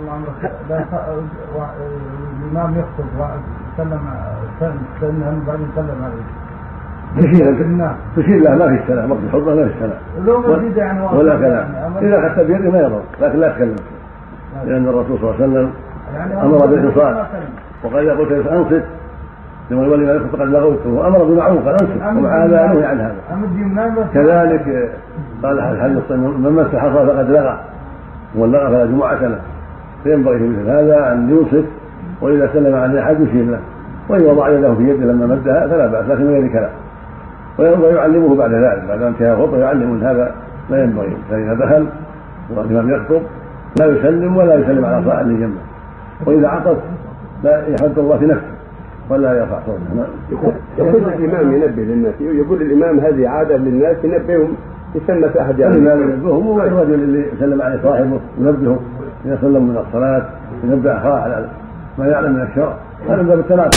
الله لا و- الإمام يخطب وسلم سلم بعدين سلم عليه. تشير لا ما في السلام وقت الخطبه ما في السلام. لو موجود يعني ولا يعني كلام أمر- إذا اخذت بيده ما يضر لكن لا تكلم لأن الرسول صلى الله عليه وسلم يعني أمر بالإنصات. وقال إذا قلت أنصت لما الولي ما يخطب فقد لغوت وأمر بالمعروف قال أنصت. ومع هذا نهي عن هذا. كذلك قال الحديث من مس حصى فقد لغى ومن لغى فلا جمعة له. فينبغي في مثل هذا أن ينصت وإذا سلم عن أحد يشير له وإن وضع يده في يده لما مدها فلا بأس لكن من غير كلام وينبغي يعلمه بعد ذلك بعد انتهاء الخطبة يعلم أن هذا لا ينبغي. فإذا دخل والإمام يخطب لا يسلم ولا يسلم على صاحب اللي جنبه وإذا عطس لا يحمد الله في نفسه ولا يرفع صوته. نعم. يقول يقول الإمام ينبه للناس. يقول الإمام هذه عادة للناس ينبههم يسمى في أحد يعني. يعني ينبههم والرجل اللي سلم عليه صاحبه ينبهه. اذا سلم من الصلاة ينبه اخاه على ما يعلم من الشرع. هذا من باب التناقض